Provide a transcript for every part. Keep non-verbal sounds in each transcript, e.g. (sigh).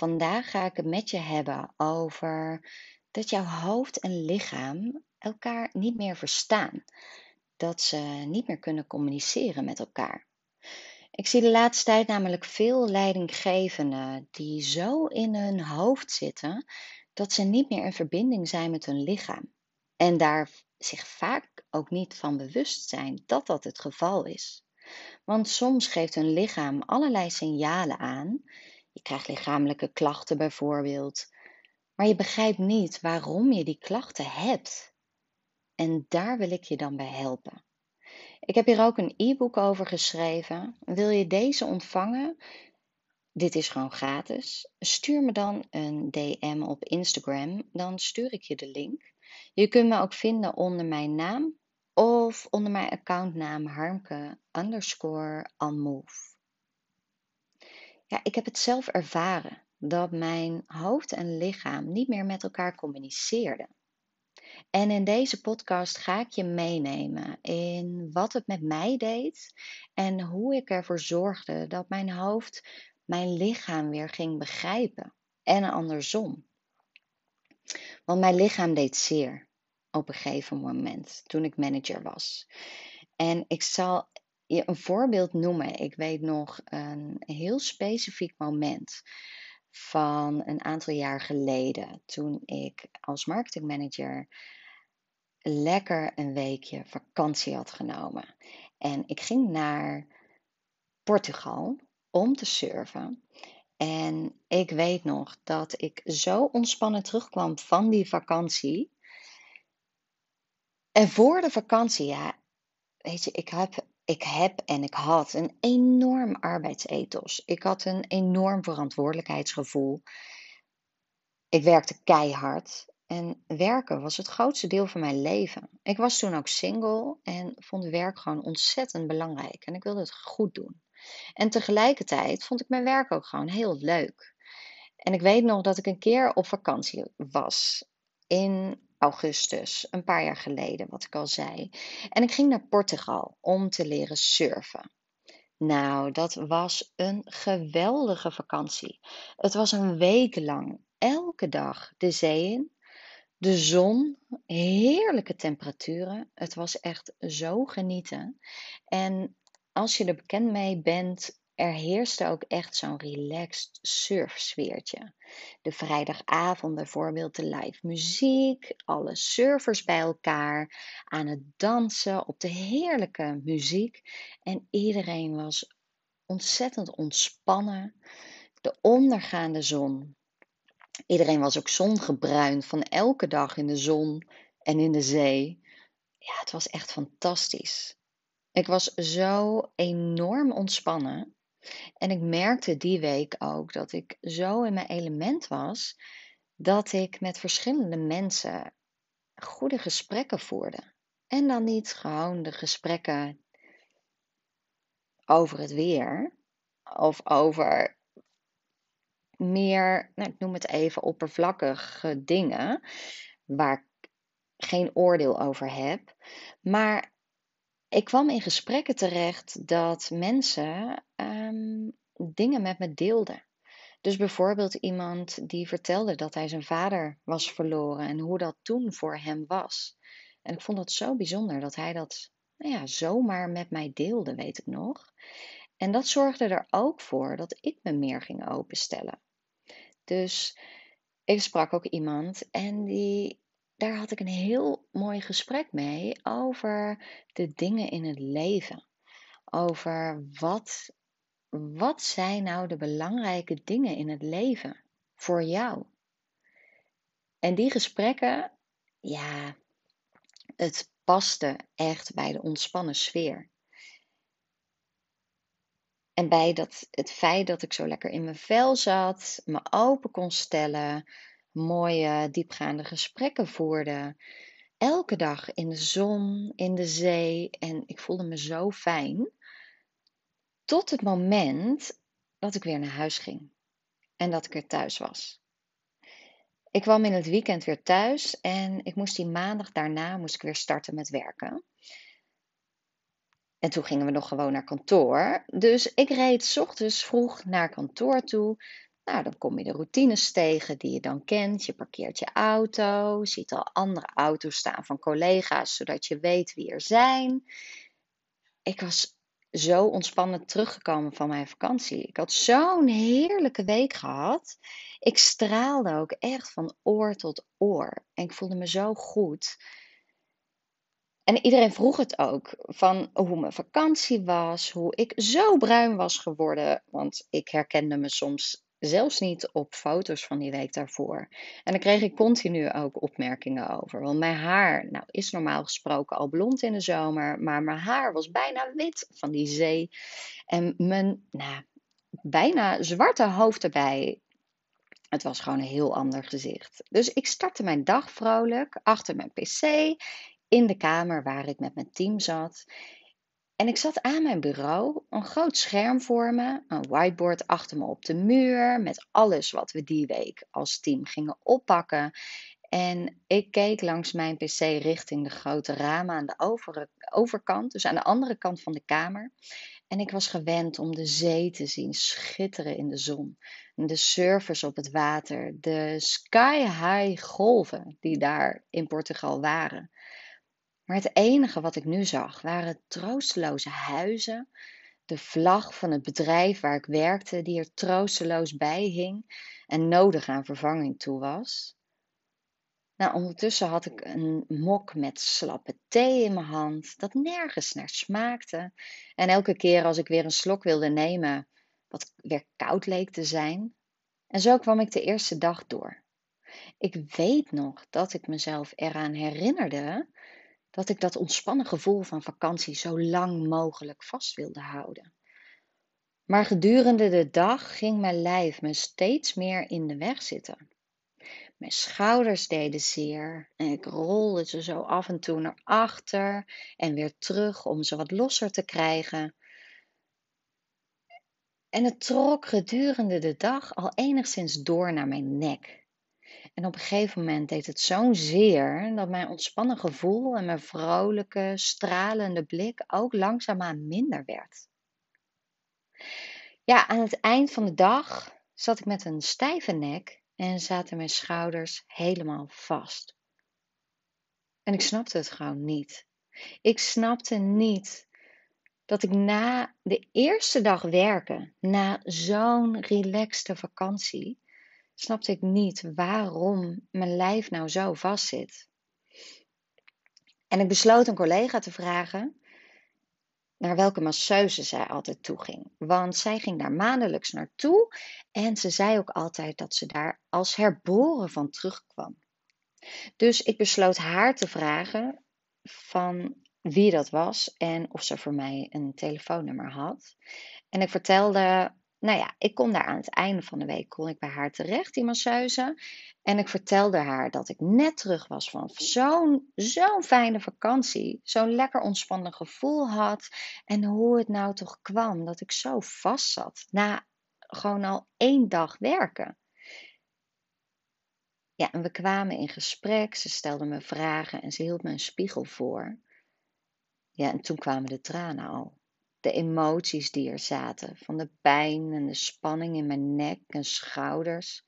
Vandaag ga ik het met je hebben over dat jouw hoofd en lichaam elkaar niet meer verstaan. Dat ze niet meer kunnen communiceren met elkaar. Ik zie de laatste tijd namelijk veel leidinggevenden die zo in hun hoofd zitten dat ze niet meer in verbinding zijn met hun lichaam. En daar zich vaak ook niet van bewust zijn dat dat het geval is. Want soms geeft hun lichaam allerlei signalen aan je krijgt lichamelijke klachten bijvoorbeeld, maar je begrijpt niet waarom je die klachten hebt. En daar wil ik je dan bij helpen. Ik heb hier ook een e-book over geschreven. Wil je deze ontvangen? Dit is gewoon gratis. Stuur me dan een DM op Instagram, dan stuur ik je de link. Je kunt me ook vinden onder mijn naam of onder mijn accountnaam harmke underscore unmove. Ja, ik heb het zelf ervaren dat mijn hoofd en lichaam niet meer met elkaar communiceerden. En in deze podcast ga ik je meenemen in wat het met mij deed en hoe ik ervoor zorgde dat mijn hoofd mijn lichaam weer ging begrijpen en andersom. Want mijn lichaam deed zeer op een gegeven moment toen ik manager was. En ik zal een voorbeeld noemen. Ik weet nog een heel specifiek moment van een aantal jaar geleden. Toen ik als marketingmanager lekker een weekje vakantie had genomen. En ik ging naar Portugal om te surfen. En ik weet nog dat ik zo ontspannen terugkwam van die vakantie. En voor de vakantie, ja, weet je, ik heb ik heb en ik had een enorm arbeidsethos. Ik had een enorm verantwoordelijkheidsgevoel. Ik werkte keihard en werken was het grootste deel van mijn leven. Ik was toen ook single en vond werk gewoon ontzettend belangrijk en ik wilde het goed doen. En tegelijkertijd vond ik mijn werk ook gewoon heel leuk. En ik weet nog dat ik een keer op vakantie was in augustus, een paar jaar geleden, wat ik al zei. En ik ging naar Portugal om te leren surfen. Nou, dat was een geweldige vakantie. Het was een week lang, elke dag de zee in, de zon, heerlijke temperaturen. Het was echt zo genieten. En als je er bekend mee bent, er heerste ook echt zo'n relaxed surfsfeertje. De vrijdagavond bijvoorbeeld de live muziek, alle surfers bij elkaar aan het dansen op de heerlijke muziek. En iedereen was ontzettend ontspannen. De ondergaande zon. Iedereen was ook zongebruind van elke dag in de zon en in de zee. Ja, het was echt fantastisch. Ik was zo enorm ontspannen. En ik merkte die week ook dat ik zo in mijn element was dat ik met verschillende mensen goede gesprekken voerde. En dan niet gewoon de gesprekken over het weer of over meer, nou, ik noem het even oppervlakkige dingen waar ik geen oordeel over heb. Maar ik kwam in gesprekken terecht dat mensen um, dingen met me deelden. Dus bijvoorbeeld iemand die vertelde dat hij zijn vader was verloren en hoe dat toen voor hem was. En ik vond dat zo bijzonder dat hij dat nou ja, zomaar met mij deelde, weet ik nog. En dat zorgde er ook voor dat ik me meer ging openstellen. Dus ik sprak ook iemand en die daar had ik een heel mooi gesprek mee over de dingen in het leven. Over wat, wat zijn nou de belangrijke dingen in het leven voor jou? En die gesprekken, ja, het paste echt bij de ontspannen sfeer. En bij dat, het feit dat ik zo lekker in mijn vel zat, me open kon stellen, mooie diepgaande gesprekken voerde. Elke dag in de zon, in de zee en ik voelde me zo fijn. Tot het moment dat ik weer naar huis ging en dat ik er thuis was. Ik kwam in het weekend weer thuis en ik moest die maandag daarna moest ik weer starten met werken. En toen gingen we nog gewoon naar kantoor. Dus ik reed s ochtends vroeg naar kantoor toe Nou, dan kom je de routines tegen die je dan kent. Je parkeert je auto, ziet al andere auto's staan van collega's, zodat je weet wie er zijn. Ik was zo ontspannen teruggekomen van mijn vakantie. Ik had zo'n heerlijke week gehad. Ik straalde ook echt van oor tot oor. En ik voelde me zo goed. En iedereen vroeg het ook, van hoe mijn vakantie was, hoe ik zo bruin was geworden. Want ik herkende me soms zelfs niet op foto's van die week daarvoor. En daar kreeg ik continu ook opmerkingen over. Want mijn haar, nou is normaal gesproken al blond in de zomer, maar mijn haar was bijna wit van die zee. En mijn, nou, bijna zwarte hoofd erbij. Het was gewoon een heel ander gezicht. Dus ik startte mijn dag vrolijk achter mijn pc in de kamer waar ik met mijn team zat. En ik zat aan mijn bureau, een groot scherm voor me, een whiteboard achter me op de muur met alles wat we die week als team gingen oppakken. En ik keek langs mijn pc richting de grote ramen aan de overkant, dus aan de andere kant van de kamer. En ik was gewend om de zee te zien schitteren in de zon. De surfers op het water, de sky-high golven die daar in Portugal waren. Maar het enige wat ik nu zag waren troosteloze huizen, de vlag van het bedrijf waar ik werkte, die er troosteloos bij hing en nodig aan vervanging toe was. Nou, ondertussen had ik een mok met slappe thee in mijn hand, dat nergens naar smaakte. En elke keer als ik weer een slok wilde nemen, wat weer koud leek te zijn. En zo kwam ik de eerste dag door. Ik weet nog dat ik mezelf eraan herinnerde dat ik dat ontspannen gevoel van vakantie zo lang mogelijk vast wilde houden. Maar gedurende de dag ging mijn lijf me steeds meer in de weg zitten. Mijn schouders deden zeer en ik rolde ze zo af en toe naar achter en weer terug om ze wat losser te krijgen. En het trok gedurende de dag al enigszins door naar mijn nek. En op een gegeven moment deed het zo'n zeer dat mijn ontspannen gevoel en mijn vrolijke, stralende blik ook langzaamaan minder werd. Ja, aan het eind van de dag zat ik met een stijve nek en zaten mijn schouders helemaal vast. En ik snapte het gewoon niet. Ik snapte niet dat ik na de eerste dag werken, na zo'n relaxte vakantie, snapte ik niet waarom mijn lijf nou zo vastzit. En ik besloot een collega te vragen naar welke masseuse zij altijd toe ging. Want zij ging daar maandelijks naartoe en ze zei ook altijd dat ze daar als herboren van terugkwam. Dus ik besloot haar te vragen van wie dat was en of ze voor mij een telefoonnummer had. En ik vertelde nou ja, ik kon daar aan het einde van de week kon ik bij haar terecht, die masseuse. En ik vertelde haar dat ik net terug was van zo'n zo'n fijne vakantie. Zo'n lekker ontspannen gevoel had. En hoe het nou toch kwam dat ik zo vast zat. Na gewoon al één dag werken. Ja, en we kwamen in gesprek. Ze stelde me vragen en ze hield me een spiegel voor. Ja, en toen kwamen de tranen al de emoties die er zaten, van de pijn en de spanning in mijn nek en schouders.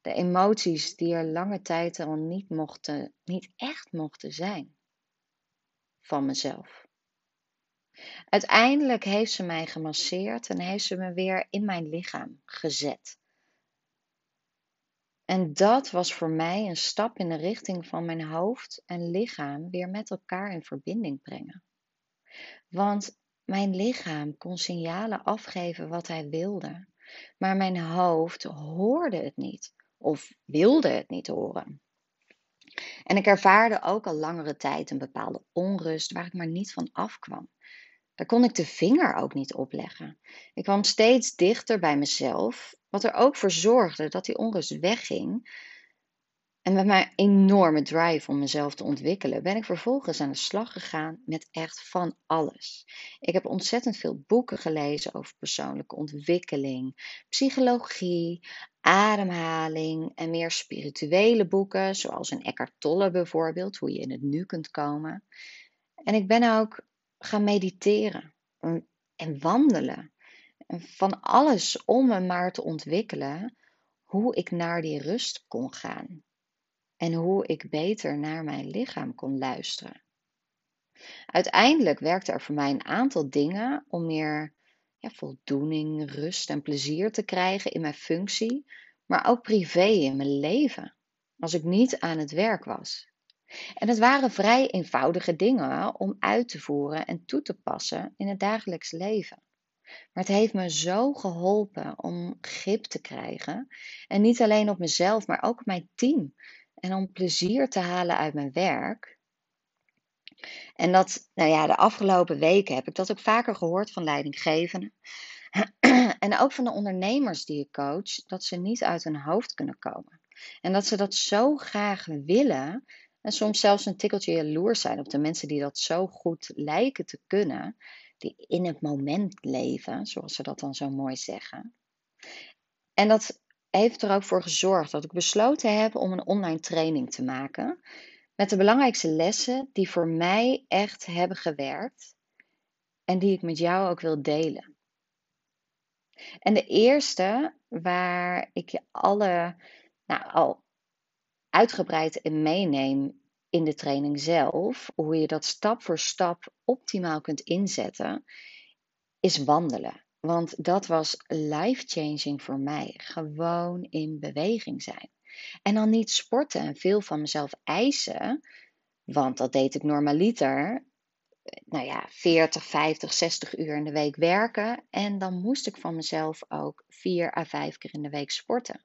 De emoties die er lange tijd al niet mochten, niet echt mochten zijn. Van mezelf. Uiteindelijk heeft ze mij gemasseerd en heeft ze me weer in mijn lichaam gezet. En dat was voor mij een stap in de richting van mijn hoofd en lichaam weer met elkaar in verbinding brengen. Want mijn lichaam kon signalen afgeven wat hij wilde, maar mijn hoofd hoorde het niet of wilde het niet horen. En ik ervaarde ook al langere tijd een bepaalde onrust waar ik maar niet van afkwam. Daar kon ik de vinger ook niet op leggen. Ik kwam steeds dichter bij mezelf, wat er ook voor zorgde dat die onrust wegging, en met mijn enorme drive om mezelf te ontwikkelen, ben ik vervolgens aan de slag gegaan met echt van alles. Ik heb ontzettend veel boeken gelezen over persoonlijke ontwikkeling, psychologie, ademhaling en meer spirituele boeken, zoals een Eckhart Tolle bijvoorbeeld, hoe je in het nu kunt komen. En ik ben ook gaan mediteren en wandelen. En van alles om me maar te ontwikkelen hoe ik naar die rust kon gaan. En hoe ik beter naar mijn lichaam kon luisteren. Uiteindelijk werkte er voor mij een aantal dingen om meer ja, voldoening, rust en plezier te krijgen in mijn functie, maar ook privé in mijn leven, als ik niet aan het werk was. En het waren vrij eenvoudige dingen om uit te voeren en toe te passen in het dagelijks leven. Maar het heeft me zo geholpen om grip te krijgen. En niet alleen op mezelf, maar ook op mijn team. En om plezier te halen uit mijn werk. En dat, nou ja, de afgelopen weken heb ik dat ook vaker gehoord van leidinggevenden. (clears throat) en ook van de ondernemers die ik coach, dat ze niet uit hun hoofd kunnen komen. En dat ze dat zo graag willen. En soms zelfs een tikkeltje jaloers zijn op de mensen die dat zo goed lijken te kunnen. Die in het moment leven, zoals ze dat dan zo mooi zeggen. En dat heeft er ook voor gezorgd dat ik besloten heb om een online training te maken. Met de belangrijkste lessen die voor mij echt hebben gewerkt. En die ik met jou ook wil delen. En de eerste, waar ik je alle nou, al uitgebreid in meeneem in de training zelf, hoe je dat stap voor stap optimaal kunt inzetten, is wandelen. Want dat was life-changing voor mij. Gewoon in beweging zijn. En dan niet sporten en veel van mezelf eisen, want dat deed ik normaliter. Nou ja, 40, 50, 60 uur in de week werken. En dan moest ik van mezelf ook 4 à 5 keer in de week sporten.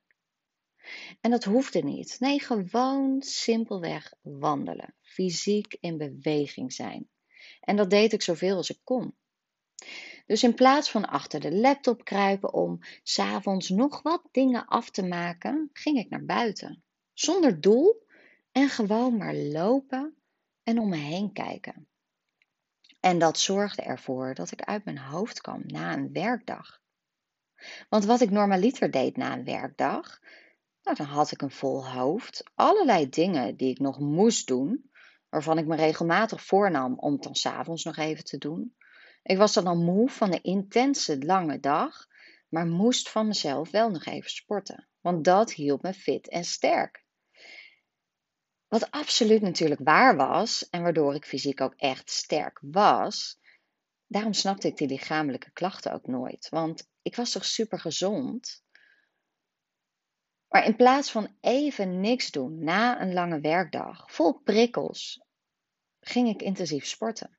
En dat hoefde niet. Nee, gewoon simpelweg wandelen. Fysiek in beweging zijn. En dat deed ik zoveel als ik kon. Dus in plaats van achter de laptop kruipen om s'avonds nog wat dingen af te maken, ging ik naar buiten. Zonder doel en gewoon maar lopen en om me heen kijken. En dat zorgde ervoor dat ik uit mijn hoofd kwam na een werkdag. Want wat ik normaliter deed na een werkdag, nou, dan had ik een vol hoofd, allerlei dingen die ik nog moest doen, waarvan ik me regelmatig voornam om het dan s'avonds nog even te doen. Ik was dan al moe van de intense lange dag, maar moest van mezelf wel nog even sporten, want dat hield me fit en sterk. Wat absoluut natuurlijk waar was en waardoor ik fysiek ook echt sterk was, daarom snapte ik die lichamelijke klachten ook nooit, want ik was toch super gezond. Maar in plaats van even niks doen na een lange werkdag, vol prikkels, ging ik intensief sporten.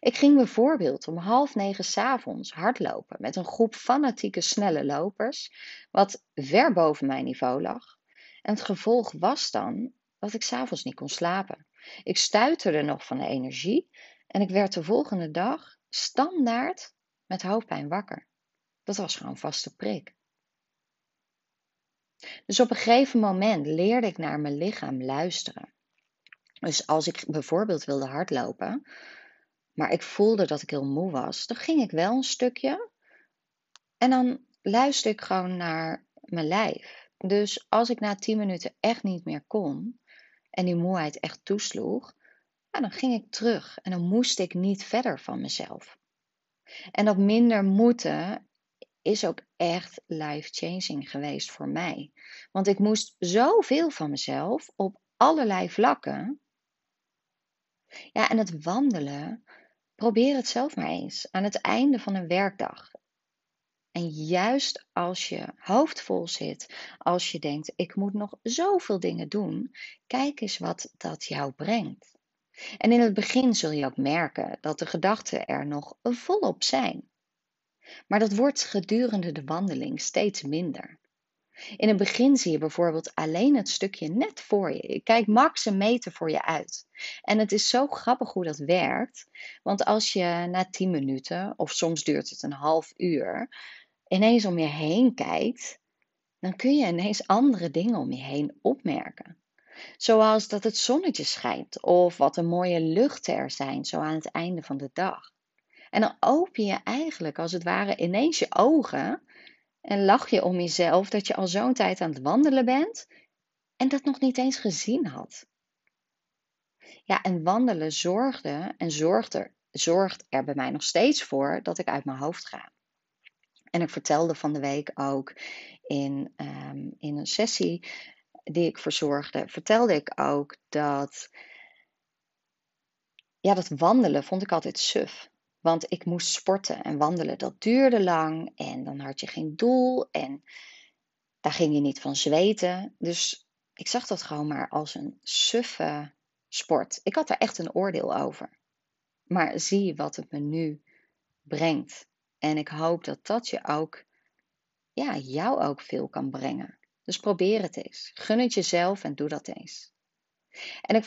Ik ging bijvoorbeeld om half negen s'avonds hardlopen met een groep fanatieke snelle lopers, wat ver boven mijn niveau lag. En het gevolg was dan dat ik s'avonds niet kon slapen. Ik stuiterde nog van de energie en ik werd de volgende dag standaard met hoofdpijn wakker. Dat was gewoon vaste prik. Dus op een gegeven moment leerde ik naar mijn lichaam luisteren. Dus als ik bijvoorbeeld wilde hardlopen, maar ik voelde dat ik heel moe was, dan ging ik wel een stukje en dan luisterde ik gewoon naar mijn lijf. Dus als ik na 10 minuten echt niet meer kon en die moeheid echt toesloeg, dan ging ik terug en dan moest ik niet verder van mezelf. En dat minder moeten is ook echt life-changing geweest voor mij. Want ik moest zoveel van mezelf op allerlei vlakken. Ja, en het wandelen, probeer het zelf maar eens aan het einde van een werkdag. En juist als je hoofd vol zit, als je denkt, ik moet nog zoveel dingen doen, kijk eens wat dat jou brengt. En in het begin zul je ook merken dat de gedachten er nog volop zijn. Maar dat wordt gedurende de wandeling steeds minder. In het begin zie je bijvoorbeeld alleen het stukje net voor je. Kijkt max een meter voor je uit. En het is zo grappig hoe dat werkt. Want als je na 10 minuten, of soms duurt het een half uur, ineens om je heen kijkt, dan kun je ineens andere dingen om je heen opmerken. Zoals dat het zonnetje schijnt of wat een mooie luchten er zijn, zo aan het einde van de dag. En dan open je eigenlijk als het ware ineens je ogen en lach je om jezelf dat je al zo'n tijd aan het wandelen bent en dat nog niet eens gezien had. Ja, en wandelen zorgde en zorgt er, zorgt er bij mij nog steeds voor dat ik uit mijn hoofd ga. En ik vertelde van de week ook in, um, in een sessie die ik verzorgde, vertelde ik ook dat, ja, dat wandelen vond ik altijd suf. Want ik moest sporten en wandelen, dat duurde lang en dan had je geen doel en daar ging je niet van zweten. Dus ik zag dat gewoon maar als een suffe sport. Ik had daar echt een oordeel over. Maar zie wat het me nu brengt. En ik hoop dat dat je ook, ja, jou ook veel kan brengen. Dus probeer het eens. Gun het jezelf en doe dat eens. En ik